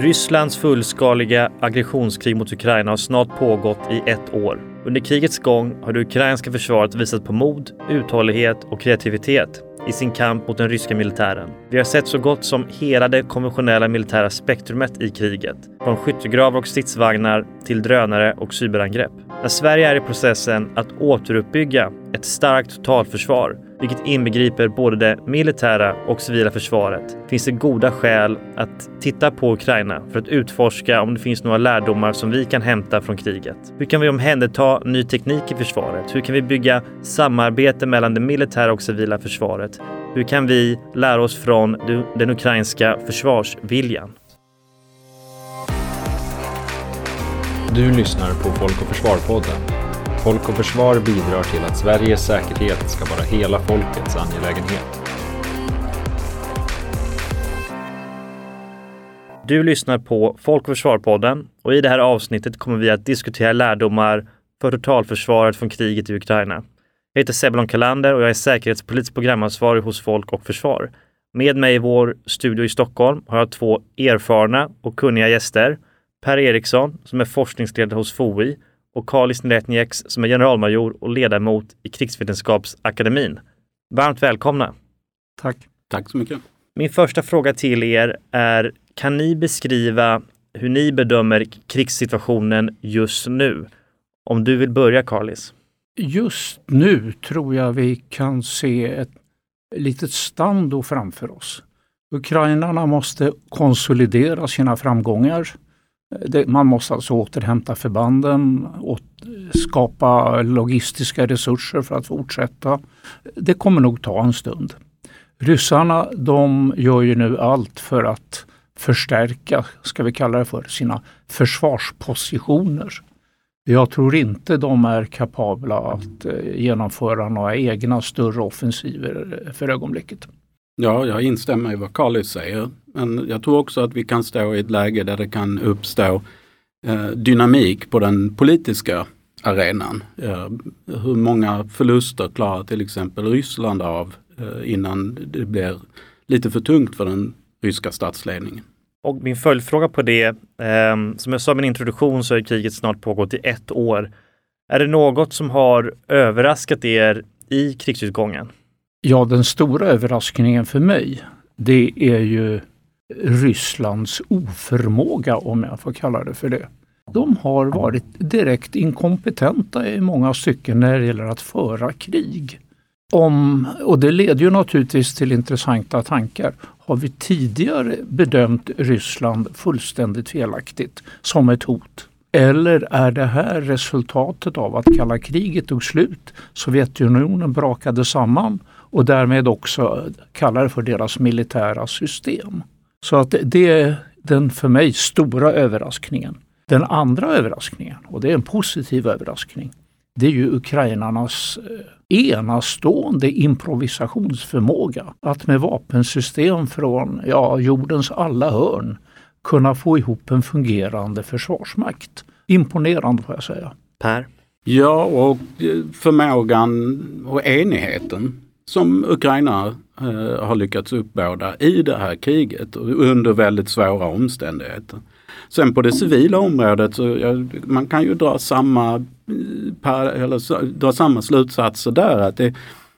Rysslands fullskaliga aggressionskrig mot Ukraina har snart pågått i ett år. Under krigets gång har det ukrainska försvaret visat på mod, uthållighet och kreativitet i sin kamp mot den ryska militären. Vi har sett så gott som hela det konventionella militära spektrumet i kriget. Från skyttegravar och stridsvagnar till drönare och cyberangrepp. När Sverige är i processen att återuppbygga ett starkt totalförsvar vilket inbegriper både det militära och civila försvaret, finns det goda skäl att titta på Ukraina för att utforska om det finns några lärdomar som vi kan hämta från kriget. Hur kan vi omhänderta ny teknik i försvaret? Hur kan vi bygga samarbete mellan det militära och civila försvaret? Hur kan vi lära oss från den ukrainska försvarsviljan? Du lyssnar på Folk och Försvar-podden Folk och Försvar bidrar till att Sveriges säkerhet ska vara hela folkets angelägenhet. Du lyssnar på Folk och Försvar-podden och i det här avsnittet kommer vi att diskutera lärdomar för totalförsvaret från kriget i Ukraina. Jag heter Sebulon Kalander och jag är säkerhetspolitisk programansvarig hos Folk och Försvar. Med mig i vår studio i Stockholm har jag två erfarna och kunniga gäster. Per Eriksson som är forskningsledare hos FOI och Karl Isnetnieks som är generalmajor och ledamot i Krigsvetenskapsakademin. Varmt välkomna! Tack! Tack så mycket! Min första fråga till er är, kan ni beskriva hur ni bedömer krigssituationen just nu? Om du vill börja Karlis. Just nu tror jag vi kan se ett litet stando framför oss. Ukrainarna måste konsolidera sina framgångar man måste alltså återhämta förbanden, och skapa logistiska resurser för att fortsätta. Det kommer nog ta en stund. Ryssarna de gör ju nu allt för att förstärka, ska vi kalla det för, sina försvarspositioner. Jag tror inte de är kapabla att eh, genomföra några egna större offensiver för ögonblicket. Ja, jag instämmer i vad Carlis säger. Men jag tror också att vi kan stå i ett läge där det kan uppstå eh, dynamik på den politiska arenan. Eh, hur många förluster klarar till exempel Ryssland av eh, innan det blir lite för tungt för den ryska statsledningen? Och min följdfråga på det, eh, som jag sa i min introduktion så har kriget snart pågått i ett år. Är det något som har överraskat er i krigsutgången? Ja, den stora överraskningen för mig, det är ju Rysslands oförmåga, om jag får kalla det för det. De har varit direkt inkompetenta i många stycken när det gäller att föra krig. Om, och det leder ju naturligtvis till intressanta tankar. Har vi tidigare bedömt Ryssland fullständigt felaktigt som ett hot? Eller är det här resultatet av att kalla kriget tog slut? Sovjetunionen brakade samman och därmed också kallar det för deras militära system. Så att det är den för mig stora överraskningen. Den andra överraskningen, och det är en positiv överraskning, det är ju ukrainarnas eh, enastående improvisationsförmåga. Att med vapensystem från ja, jordens alla hörn kunna få ihop en fungerande försvarsmakt. Imponerande får jag säga. Per? Ja, och förmågan och enigheten som Ukraina eh, har lyckats uppbåda i det här kriget under väldigt svåra omständigheter. Sen på det civila området så ja, man kan ju dra samma, eh, eller, dra samma slutsatser där. Att det,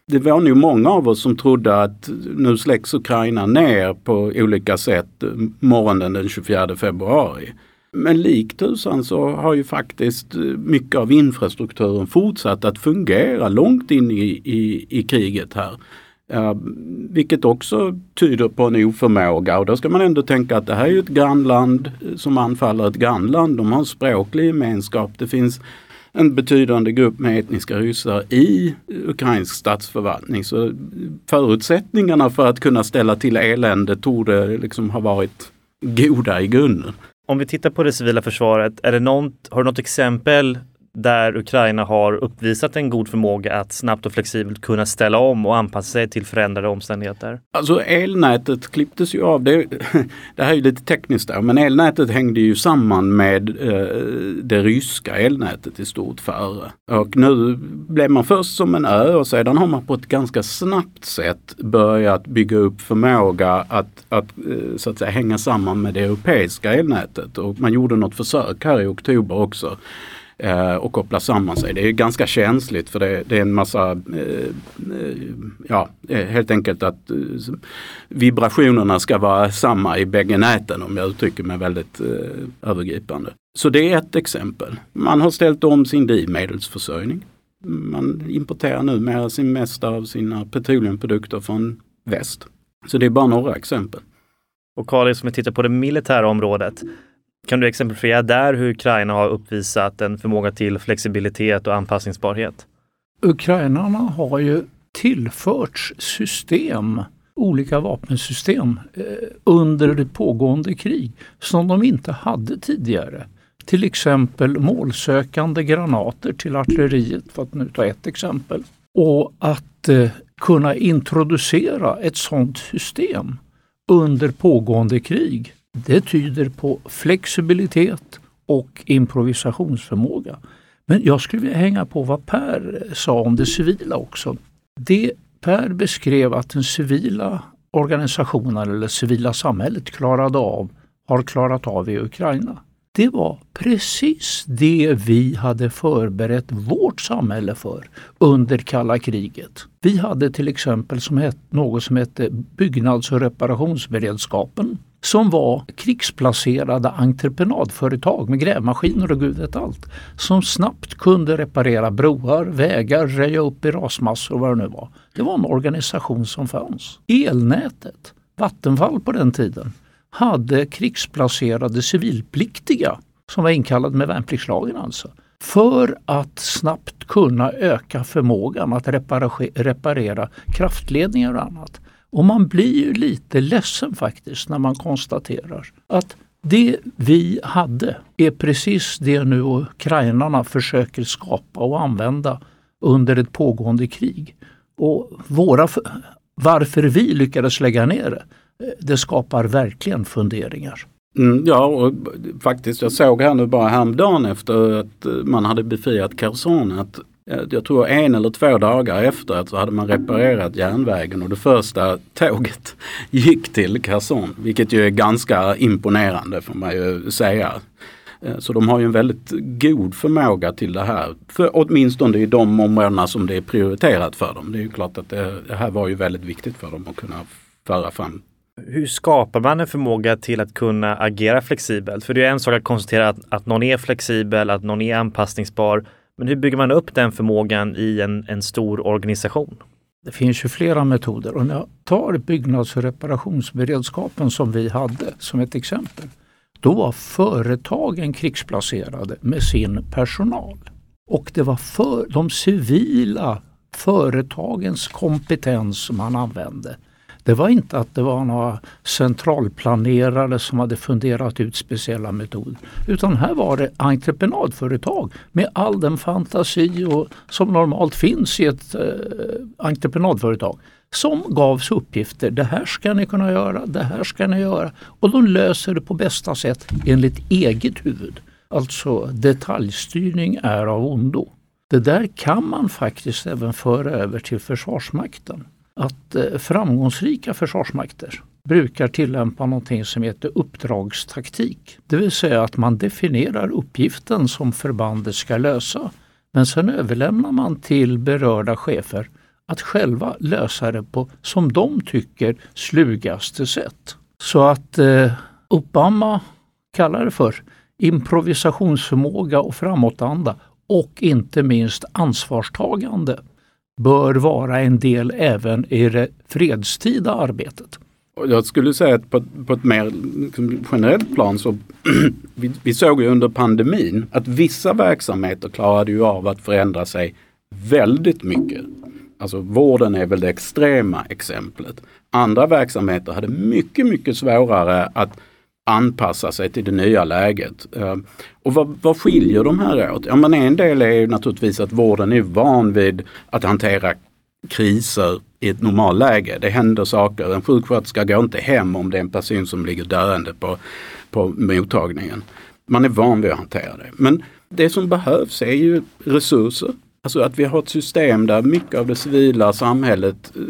det var nog många av oss som trodde att nu släcks Ukraina ner på olika sätt eh, morgonen den 24 februari. Men likt tusan så har ju faktiskt eh, mycket av infrastrukturen fortsatt att fungera långt in i, i, i kriget här. Uh, vilket också tyder på en oförmåga och då ska man ändå tänka att det här är ett grannland eh, som anfaller ett grannland. De har en språklig gemenskap. Det finns en betydande grupp med etniska ryssar i ukrainsk statsförvaltning. Så förutsättningarna för att kunna ställa till elände torde liksom ha varit goda i grunden. Om vi tittar på det civila försvaret, är det något, har du något exempel där Ukraina har uppvisat en god förmåga att snabbt och flexibelt kunna ställa om och anpassa sig till förändrade omständigheter? Alltså elnätet klipptes ju av. Det, det här är lite tekniskt där, men elnätet hängde ju samman med eh, det ryska elnätet i stort före. Och nu blev man först som en ö och sedan har man på ett ganska snabbt sätt börjat bygga upp förmåga att, att, eh, så att säga, hänga samman med det europeiska elnätet. Och man gjorde något försök här i oktober också eh, och koppla samman sig. Det är ganska känsligt för det, det är en massa, eh, eh ja helt enkelt att eh, vibrationerna ska vara samma i bägge näten om jag uttrycker mig väldigt eh, övergripande. Så det är ett exempel. Man har ställt om sin drivmedelsförsörjning. Man importerar numera sin mesta av sina petroleumprodukter från väst. Så det är bara några exempel. Och Karin, som vi tittar på det militära området, kan du exemplifiera där hur Ukraina har uppvisat en förmåga till flexibilitet och anpassningsbarhet? Ukrainarna har ju tillförts system, olika vapensystem eh, under det pågående krig som de inte hade tidigare. Till exempel målsökande granater till artilleriet för att nu ta ett exempel. Och att eh, kunna introducera ett sådant system under pågående krig det tyder på flexibilitet och improvisationsförmåga. Men jag skulle vilja hänga på vad Per sa om det civila också. Det Per beskrev att den civila organisationen eller civila samhället klarade av, har klarat av i Ukraina. Det var precis det vi hade förberett vårt samhälle för under kalla kriget. Vi hade till exempel som het, något som hette byggnads och reparationsberedskapen som var krigsplacerade entreprenadföretag med grävmaskiner och gud vet allt. Som snabbt kunde reparera broar, vägar, röja upp i rasmassor och vad det nu var. Det var en organisation som fanns. Elnätet, Vattenfall på den tiden, hade krigsplacerade civilpliktiga som var inkallade med värnpliktslagen alltså. För att snabbt kunna öka förmågan att reparera, reparera kraftledningar och annat. Och man blir ju lite ledsen faktiskt när man konstaterar att det vi hade är precis det nu ukrainarna försöker skapa och använda under ett pågående krig. Och våra, varför vi lyckades lägga ner det, det skapar verkligen funderingar. Mm, ja, och faktiskt jag såg här nu bara häromdagen efter att man hade befriat Kherson att Eh, jag tror en eller två dagar efter att så hade man reparerat järnvägen och det första tåget gick till Kherson. Vilket ju är ganska imponerande får man ju säga. Eh, så de har ju en väldigt god förmåga till det här. För, åtminstone i de områdena som det är prioriterat för dem. Det är ju klart att det, det här var ju väldigt viktigt för dem att kunna föra fram hur skapar man en förmåga till att kunna agera flexibelt? För det är en sak att konstatera att, att någon är flexibel, att någon är anpassningsbar. Men hur bygger man upp den förmågan i en, en stor organisation? Det finns ju flera metoder Om jag tar byggnads och reparationsberedskapen som vi hade som ett exempel. Då var företagen krigsplacerade med sin personal. Och det var för de civila företagens kompetens som man använde. Det var inte att det var några centralplanerare som hade funderat ut speciella metoder. Utan här var det entreprenadföretag med all den fantasi och, som normalt finns i ett eh, entreprenadföretag som gavs uppgifter. Det här ska ni kunna göra, det här ska ni göra. Och de löser det på bästa sätt enligt eget huvud. Alltså detaljstyrning är av ondo. Det där kan man faktiskt även föra över till Försvarsmakten att eh, framgångsrika försvarsmakter brukar tillämpa någonting som heter uppdragstaktik. Det vill säga att man definierar uppgiften som förbandet ska lösa. Men sen överlämnar man till berörda chefer att själva lösa det på, som de tycker, slugaste sätt. Så att eh, Obama kallar det för improvisationsförmåga och framåtanda och inte minst ansvarstagande bör vara en del även i det fredstida arbetet. Jag skulle säga att på, på ett mer liksom, generellt plan så vi, vi, såg ju under pandemin att vissa verksamheter klarade ju av att förändra sig väldigt mycket. Alltså vården är väl det extrema exemplet. Andra verksamheter hade mycket, mycket svårare att anpassa sig till det nya läget. Eh, och vad, vad skiljer de här åt? Ja, men en del är naturligtvis att vården är van vid att hantera kriser i ett normalläge. Det händer saker. En sjuksköterska går inte hem om det är en person som ligger döende på, på mottagningen. Man är van vid att hantera det. Men det som behövs är ju resurser. Alltså att vi har ett system där mycket av det civila samhället eh,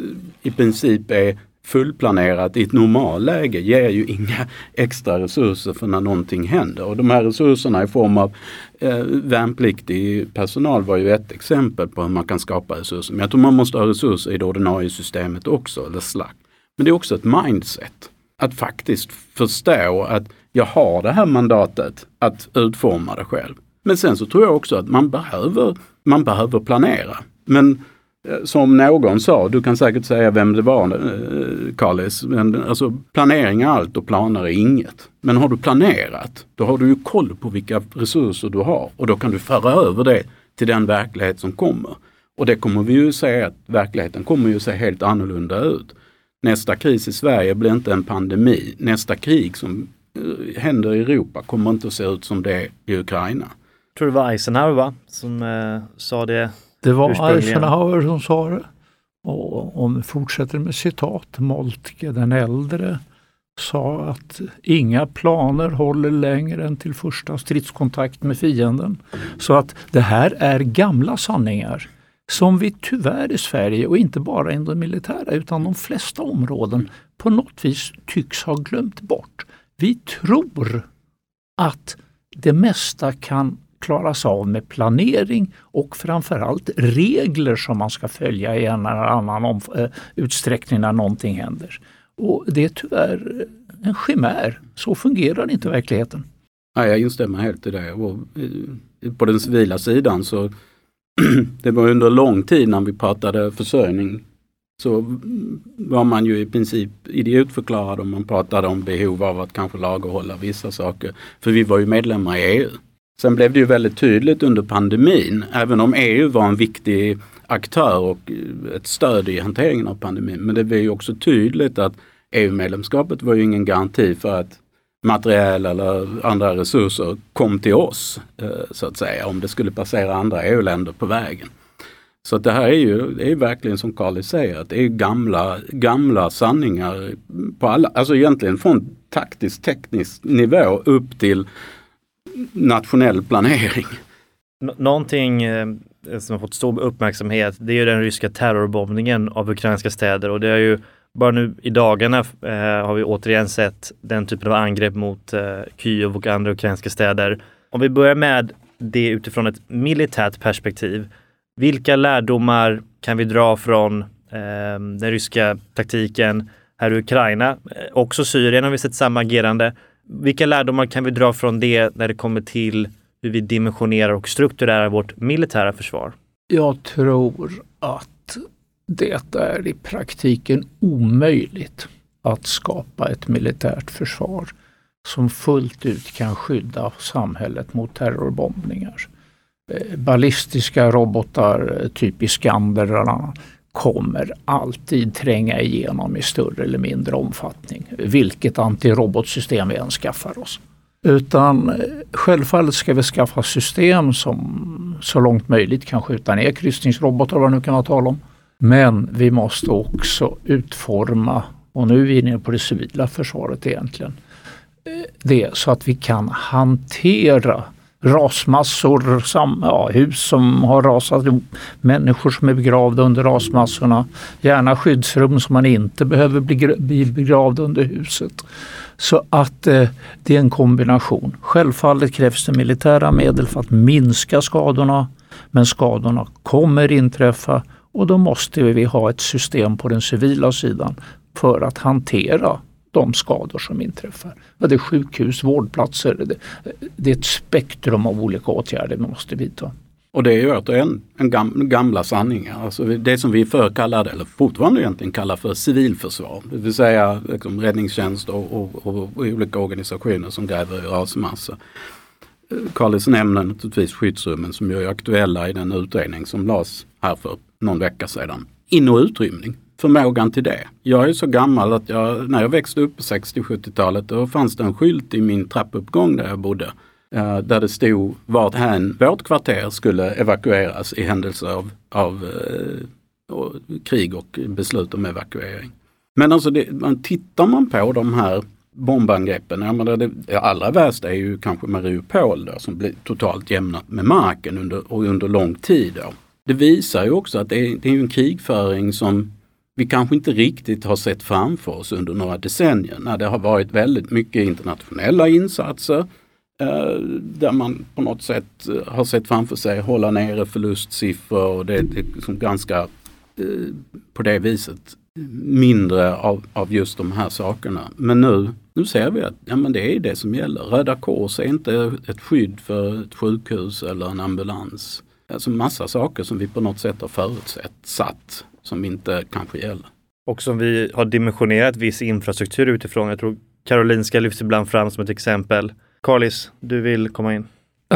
i princip är fullplanerat i ett normalläge ger ju inga extra resurser för när någonting händer. Och de här resurserna i form av eh, värnpliktig personal var ju ett exempel på hur man kan skapa resurser. Men jag tror man måste ha resurser i det ordinarie systemet också, eller slack. Men det är också ett mindset. Att faktiskt förstå att jag har det här mandatet att utforma det själv. Men sen så tror jag också att man behöver, man behöver planera. Men Eh, som någon sa, du kan säkert säga vem det var, eh, Kallis, men alltså planering är allt och planer är inget. Men har du planerat, då har du ju koll på vilka resurser du har och då kan du föra över det till den verklighet som kommer. Och det kommer vi ju se att verkligheten kommer ju se helt annorlunda ut. Nästa kris i Sverige blir inte en pandemi. Nästa krig som eh, händer i Europa kommer inte att se ut som det i Ukraina. Jag tror det var Eisenhower va? som eh, sa det det var Eisenhower som sa det. Och om vi fortsätter med citat, Moltke den äldre sa att inga planer håller längre än till första stridskontakt med fienden. Så att det här är gamla sanningar som vi tyvärr i Sverige och inte bara inom det militära utan de flesta områden på något vis tycks ha glömt bort. Vi tror att det mesta kan klaras av med planering och framförallt regler som man ska följa i en eller annan eh, utsträckning när någonting händer. Och det är tyvärr en chimär. Så fungerar inte verkligheten. Ja, jag instämmer helt i det. Och eh, på den civila sidan så det var under lång tid när vi pratade försörjning så var man ju i princip idiotförklarad om man pratade om behov av att kanske lagerhålla vissa saker. För vi var ju medlemmar i EU. Sen blev det ju väldigt tydligt under pandemin, även om EU var en viktig aktör och ett stöd i hanteringen av pandemin. Men det blev ju också tydligt att EU-medlemskapet var ju ingen garanti för att materiel eller andra resurser kom till oss, eh, så att säga, om det skulle passera andra EU-länder på vägen. Så det här är ju det är verkligen som Karli säger, att det är gamla, gamla sanningar på alla, alltså egentligen från taktisk teknisk nivå upp till nationell planering. N någonting eh, som har fått stor uppmärksamhet det är ju den ryska terrorbombningen av ukrainska städer och det är ju bara nu i dagarna eh, har vi återigen sett den typen av angrepp mot eh, Kyiv och andra ukrainska städer. Om vi börjar med det utifrån ett militärt perspektiv. Vilka lärdomar kan vi dra från eh, den ryska taktiken här i Ukraina? Eh, också Syrien har vi sett samma agerande. Vilka lärdomar kan vi dra från det när det kommer till hur vi dimensionerar och strukturerar vårt militära försvar? Jag tror att det är i praktiken omöjligt att skapa ett militärt försvar som fullt ut kan skydda samhället mot terrorbombningar. Eh, ballistiska robotar, eh, typ Iskander eller annat, kommer alltid tränga igenom i större eller mindre omfattning. Vilket antirobotsystem vi än skaffar oss. Utan eh, självfallet ska vi skaffa system som så långt möjligt kan skjuta ner kryssningsrobotar, vad det nu kan vara tal om. Men vi måste också utforma, och nu är vi inne på det civila försvaret egentligen, eh, det så att vi kan hantera rasmassor, sam, ja, hus som har rasat ihop, människor som är begravda under rasmassorna, gärna skyddsrum som man inte behöver bli, bli begravd under huset. Så att eh, det är en kombination. Självfallet krävs det militära medel för att minska skadorna, men skadorna kommer inträffa och då måste vi ha ett system på den civila sidan för att hantera de skador som inträffar. Det är sjukhus, vårdplatser, det, det är ett spektrum av olika åtgärder vi måste vidta. Och det är ju återigen en gam, gamla sanningar. Alltså det som vi förr kallade, eller fortfarande egentligen kallar för civilförsvar. Det vill säga liksom räddningstjänst och, och, och, och, olika organisationer som gräver i rasmassor. Karlis nämner naturligtvis skyddsrummen som ju är aktuella i den utredning som lades här för någon vecka sedan. In och utrymning förmågan till det. Jag är så gammal att jag, när jag växte upp på 60-70-talet då fanns det en skylt i min trappuppgång där jag bodde. Eh, där det stod varthän vårt kvarter skulle evakueras i händelse av, av eh, och krig och beslut om evakuering. Men alltså det, man, tittar man på de här bombangreppen, jag menar det, det allra värsta är ju kanske Mariupol då, som blir totalt jämnat med marken under, och under lång tid. Då. Det visar ju också att det är, det är en krigföring som vi kanske inte riktigt har sett framför oss under några decennier när det har varit väldigt mycket internationella insatser eh, där man på något sätt eh, har sett framför sig hålla nere förlustsiffror och det är liksom ganska eh, på det viset mindre av, av just de här sakerna. Men nu, nu ser vi att ja, men det är det som gäller. Röda Kors är inte ett skydd för ett sjukhus eller en ambulans. Alltså massa saker som vi på något sätt har förutsett, satt, som inte kanske gäller. Och som vi har dimensionerat viss infrastruktur utifrån. Jag tror Karolinska lyfts ibland fram som ett exempel. Carlis, du vill komma in?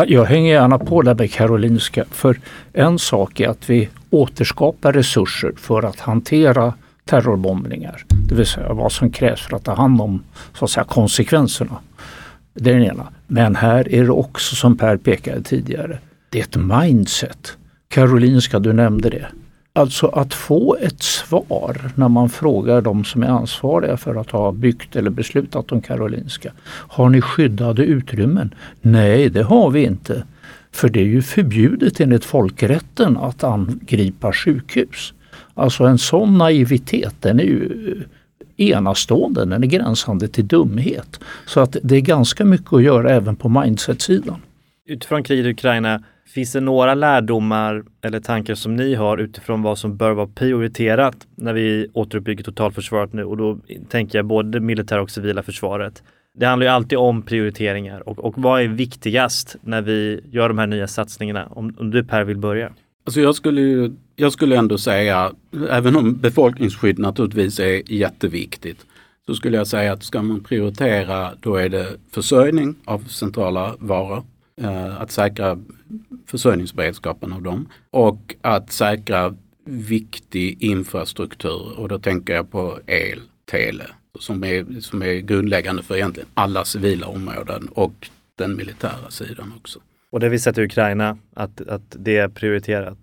Jag hänger gärna på där med Karolinska. För en sak är att vi återskapar resurser för att hantera terrorbombningar. Det vill säga vad som krävs för att ta hand om så att säga, konsekvenserna. Det är den ena. Men här är det också som Per pekade tidigare, det är ett mindset. Karolinska, du nämnde det. Alltså att få ett svar när man frågar de som är ansvariga för att ha byggt eller beslutat om Karolinska. Har ni skyddade utrymmen? Nej, det har vi inte. För det är ju förbjudet enligt folkrätten att angripa sjukhus. Alltså en sån naivitet den är ju eh, enastående, den är gränsande till dumhet. Så att det är ganska mycket att göra även på mindset-sidan. Utifrån kriget i Ukraina, Finns det några lärdomar eller tankar som ni har utifrån vad som bör vara prioriterat när vi återuppbygger totalförsvaret nu? Och då tänker jag både det militära och civila försvaret. Det handlar ju alltid om prioriteringar och, och vad är viktigast när vi gör de här nya satsningarna? Om, om du Per vill börja. Alltså jag skulle, jag skulle ändå säga, även om befolkningsskydd naturligtvis är jätteviktigt, så skulle jag säga att ska man prioritera då är det försörjning av centrala varor Eh, att säkra försörjningsberedskapen av dem och att säkra viktig infrastruktur och då tänker jag på el, tele som är, som är grundläggande för egentligen alla civila områden och den militära sidan också. Och det vi sett i Ukraina, att, att det är prioriterat?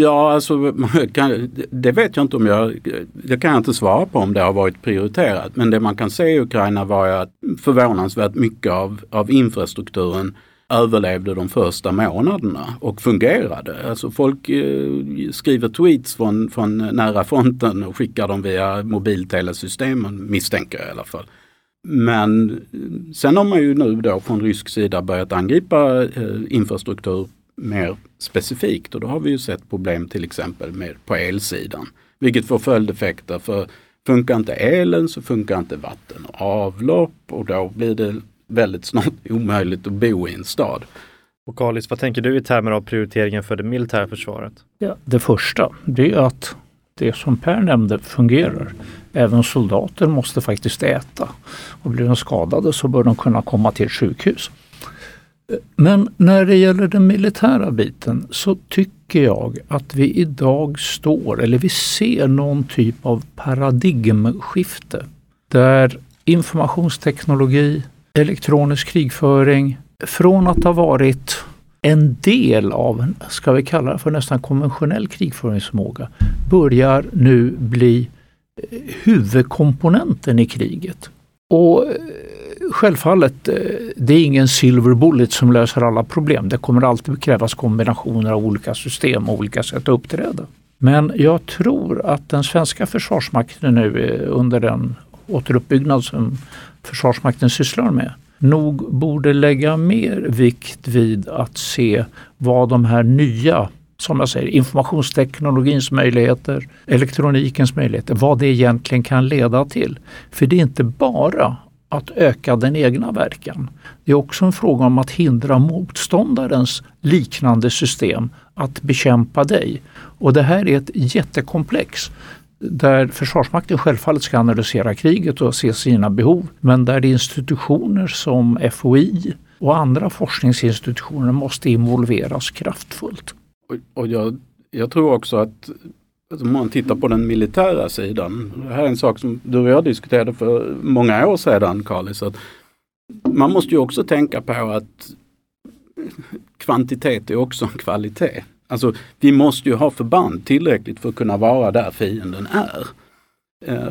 Ja, alltså det vet jag inte om jag, det kan jag inte svara på om det har varit prioriterat. Men det man kan se i Ukraina var att förvånansvärt mycket av, av infrastrukturen överlevde de första månaderna och fungerade. Alltså folk eh, skriver tweets från, från nära fronten och skickar dem via mobiltelesystemen misstänker jag i alla fall. Men eh, sen har man ju nu då från rysk sida börjat angripa eh, infrastruktur mer specifikt och då har vi ju sett problem till exempel med, på elsidan. Vilket får följdeffekter för funkar inte elen så funkar inte vatten och avlopp och då blir det väldigt snart omöjligt att bo i en stad. Och Kalis, vad tänker du i termer av prioriteringen för det militära försvaret? Ja, det första, det är att det som Per nämnde fungerar. Även soldater måste faktiskt äta. Och blir de skadade så bör de kunna komma till sjukhus. Men när det gäller den militära biten så tycker jag att vi idag står, eller vi ser någon typ av paradigmskifte. Där informationsteknologi, elektronisk krigföring från att ha varit en del av, ska vi kalla det för nästan konventionell krigföringsförmåga, börjar nu bli eh, huvudkomponenten i kriget. Och eh, självfallet, eh, det är ingen silver bullet som löser alla problem. Det kommer alltid krävas kombinationer av olika system och olika sätt att uppträda. Men jag tror att den svenska försvarsmakten nu under den återuppbyggnad som Försvarsmakten sysslar med nog borde lägga mer vikt vid att se vad de här nya som jag säger, informationsteknologins möjligheter, elektronikens möjligheter, vad det egentligen kan leda till. För det är inte bara att öka den egna verkan. Det är också en fråga om att hindra motståndarens liknande system att bekämpa dig. Och det här är ett jättekomplex där Försvarsmakten självfallet ska analysera kriget och se sina behov, men där institutioner som FOI och andra forskningsinstitutioner måste involveras kraftfullt. Och, och jag, jag tror också att om man tittar på den militära sidan. Det här är en sak som du och jag diskuterade för många år sedan, Karlis. Att man måste ju också tänka på att kvantitet är också en kvalitet. Alltså vi måste ju ha förband tillräckligt för att kunna vara där fienden är. Eh,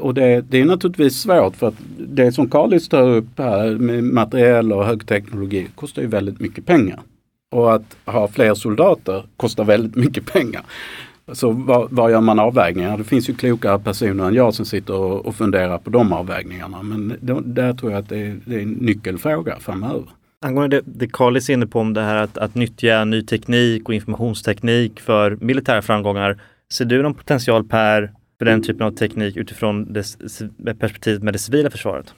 och det, det, är naturligtvis svårt för att det som Carlis tar upp här med materiell och högteknologi kostar ju väldigt mycket pengar. Och att ha fler soldater kostar väldigt mycket pengar. Så var, var gör man avvägningar? Det finns ju klokare personer än jag som sitter och, och funderar på de avvägningarna. Men då, där tror jag att det är, det är en nyckelfråga framöver. Angående det, det Carlis är inne på om det här att, att nyttja ny teknik och informationsteknik för militära framgångar. Ser du någon potential Per för den typen av teknik utifrån det perspektivet med det civila försvaret?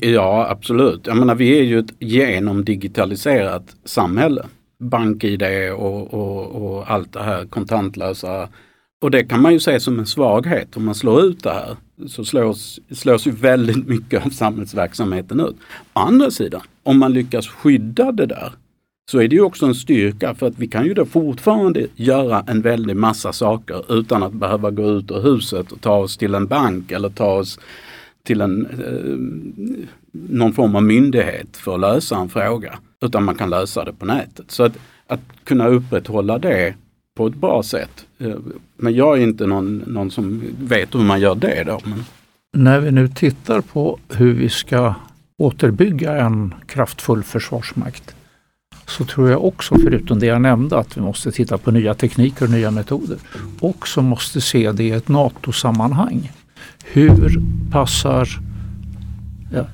Ja, absolut. Jag menar, vi är ju ett genomdigitaliserat samhälle. BankID och, och, och allt det här kontantlösa. Och det kan man ju se som en svaghet. Om man slår ut det här så slås, slås ju väldigt mycket av samhällsverksamheten ut. Å andra sidan, om man lyckas skydda det där så är det ju också en styrka för att vi kan ju då fortfarande göra en väldig massa saker utan att behöva gå ut ur huset och ta oss till en bank eller ta oss till en, eh, någon form av myndighet för att lösa en fråga. Utan man kan lösa det på nätet. Så att, att kunna upprätthålla det på ett bra sätt. Eh, men jag är inte någon, någon som vet hur man gör det då. Men... När vi nu tittar på hur vi ska återbygga en kraftfull försvarsmakt så tror jag också, förutom det jag nämnde, att vi måste titta på nya tekniker och nya metoder, också måste se det i ett NATO-sammanhang. Hur passar ja,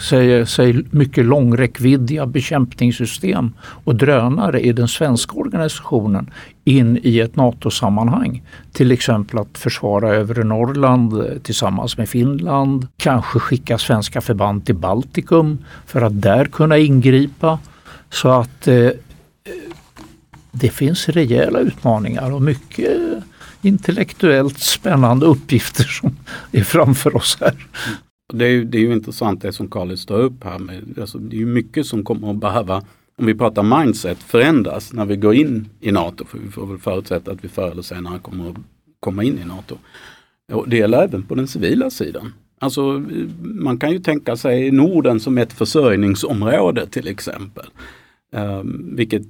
säger säg mycket långräckviddiga bekämpningssystem och drönare i den svenska organisationen in i ett NATO-sammanhang. Till exempel att försvara övre Norrland eh, tillsammans med Finland. Kanske skicka svenska förband till Baltikum för att där kunna ingripa. Så att eh, eh det finns rejäla utmaningar och mycket intellektuellt spännande uppgifter som är framför oss här. Det är, det är ju intressant det som Carlis tar upp här. Med, alltså, det är ju mycket som kommer att behöva, om vi pratar mindset, förändras när vi går in i NATO. För vi får väl förutsätta att vi förr eller senare kommer att komma in i NATO. Och det gäller även på den civila sidan. Alltså man kan ju tänka sig Norden som ett försörjningsområde till exempel. Um, vilket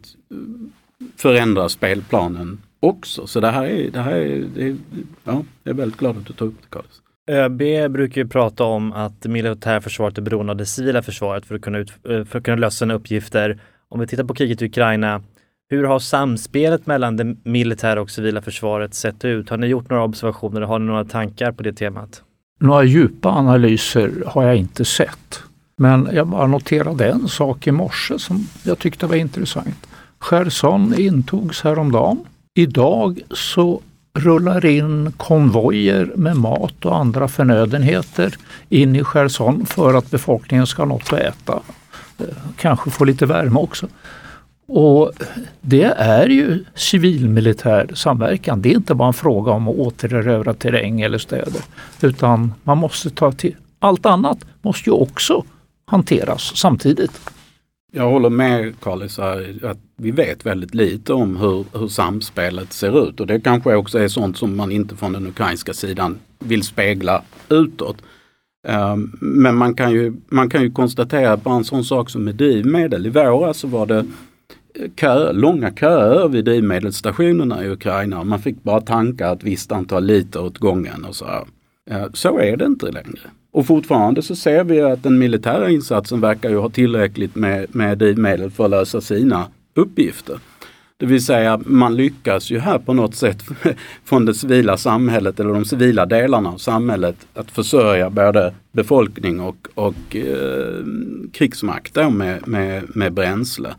förändrar spelplanen också. Så det här är, det här är, det är ja, jag är väldigt glad att du tar upp det Carlis. ÖB brukar ju prata om att militärförsvaret är beroende av det civila försvaret för att kunna, ut, för att kunna lösa sina uppgifter. Om vi tittar på kriget i Ukraina, hur har samspelet mellan det militära och civila försvaret sett ut? Har ni gjort några observationer? Har ni några tankar på det temat? Några djupa analyser har jag inte sett. Men jag bara noterade en sak i morse som jag tyckte var intressant. Cherson intogs häromdagen. Idag så rullar in konvojer med mat och andra förnödenheter in i Cherson för att befolkningen ska ha något att äta. Kanske få lite värme också. Och det är ju civilmilitär samverkan. Det är inte bara en fråga om att återerövra terräng eller städer. Utan man måste ta till, allt annat måste ju också hanteras samtidigt. Jag håller med Karlis att vi vet väldigt lite om hur, hur samspelet ser ut och det kanske också är sånt som man inte från den ukrainska sidan vill spegla utåt. Um, men man kan, ju, man kan ju konstatera bara en sån sak som med drivmedel. I våras så alltså, var det eh, kö, långa köer vid drivmedelsstationerna i Ukraina. Man fick bara tanka ett visst antal liter åt gången. Och så, uh, så är det inte längre. Och fortfarande så ser vi att den militära insatsen verkar ju ha tillräckligt med, med drivmedel för att lösa sina uppgifter. Det vill säga man lyckas ju här på något sätt från det civila samhället eller de civila delarna av samhället att försörja både befolkning och, och eh, krigsmakt med, med, med bränsle.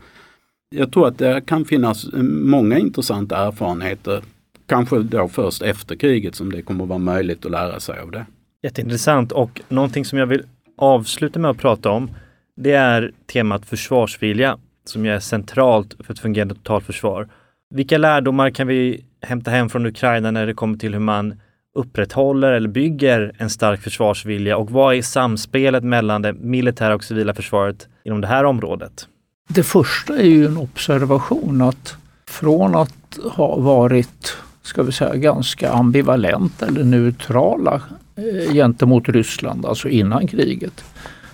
Jag tror att det kan finnas många intressanta erfarenheter, kanske då först efter kriget som det kommer att vara möjligt att lära sig av det. Jätteintressant och någonting som jag vill avsluta med att prata om det är temat försvarsvilja som ju är centralt för ett fungerande totalförsvar. Vilka lärdomar kan vi hämta hem från Ukraina när det kommer till hur man upprätthåller eller bygger en stark försvarsvilja och vad är samspelet mellan det militära och civila försvaret inom det här området? Det första är ju en observation att från att ha varit ska vi säga, ganska ambivalent eller neutrala eh, gentemot Ryssland, alltså innan kriget,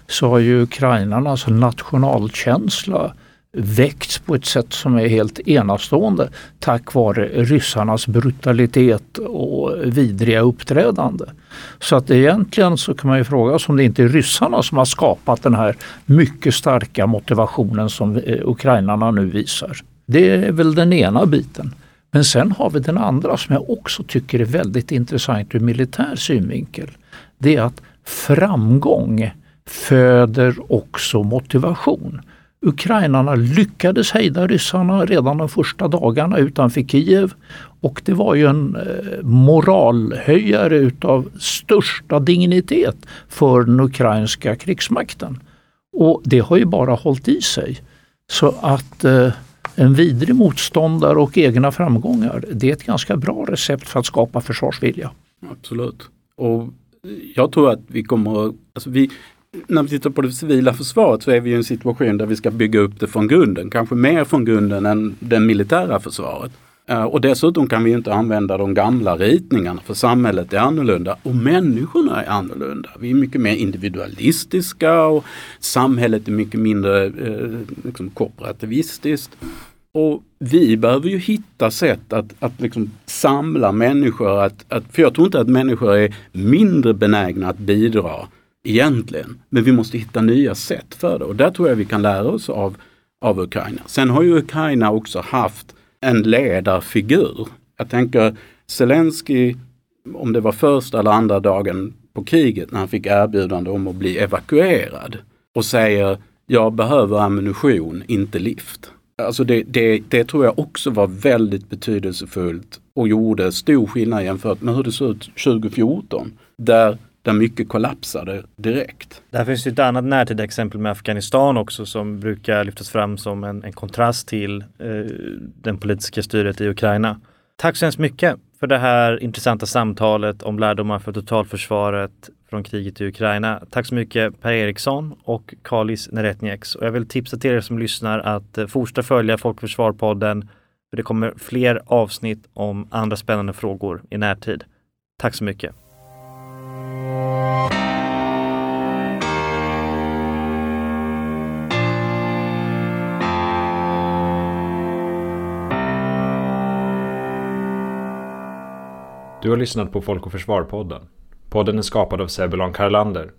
så har ju ukrainarnas nationalkänsla väckts på ett sätt som är helt enastående tack vare ryssarnas brutalitet och vidriga uppträdande. Så att egentligen så kan man ju fråga sig om det inte är ryssarna som har skapat den här mycket starka motivationen som eh, ukrainarna nu visar. Det är väl den ena biten. Men sen har vi den andra som jag också tycker är väldigt intressant ur militär synvinkel. Det är att framgång föder också motivation. Ukrainarna lyckades hejda ryssarna redan de första dagarna utanför Kiev och det var ju en eh, moralhöjare utav största dignitet för den ukrainska krigsmakten. Och det har ju bara hållit i sig. Så att eh, en vidrig motståndare och egna framgångar, det är ett ganska bra recept för att skapa försvarsvilja. Absolut. Och jag tror att vi kommer, alltså vi, när vi tittar på det civila försvaret så är vi i en situation där vi ska bygga upp det från grunden, kanske mer från grunden än det militära försvaret. Eh, och dessutom kan vi inte använda de gamla ritningarna för samhället är annorlunda och människorna är annorlunda. Vi är mycket mer individualistiska och samhället är mycket mindre eh, liksom korporativistiskt. Och vi behöver ju hitta sätt att, att liksom samla människor. Att, att, för jag tror inte att människor är mindre benägna att bidra egentligen. Men vi måste hitta nya sätt för det och där tror jag vi kan lära oss av, av Ukraina. Sen har ju Ukraina också haft en ledarfigur. Jag tänker Zelensky, om det var första eller andra dagen på kriget när han fick erbjudande om att bli evakuerad och säger jag behöver ammunition, inte lift. Alltså det, det, det tror jag också var väldigt betydelsefullt och gjorde stor skillnad jämfört med hur det såg ut 2014. Där där mycket kollapsade direkt. Där finns ju ett annat närtida exempel med Afghanistan också som brukar lyftas fram som en, en kontrast till eh, den politiska styret i Ukraina. Tack så hemskt mycket för det här intressanta samtalet om lärdomar för totalförsvaret från kriget i Ukraina. Tack så mycket Per Eriksson och Kalis Neretnieks. Och jag vill tipsa till er som lyssnar att eh, fortsätta följa Folkförsvarpodden för det kommer fler avsnitt om andra spännande frågor i närtid. Tack så mycket. Du har lyssnat på Folk och Försvar-podden. Podden är skapad av Sebulon Karlander.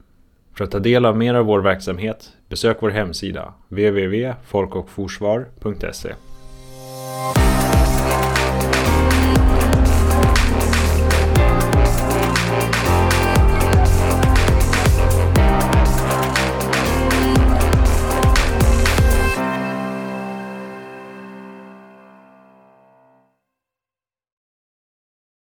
För att ta del av mer av vår verksamhet, besök vår hemsida www.folkochforsvar.se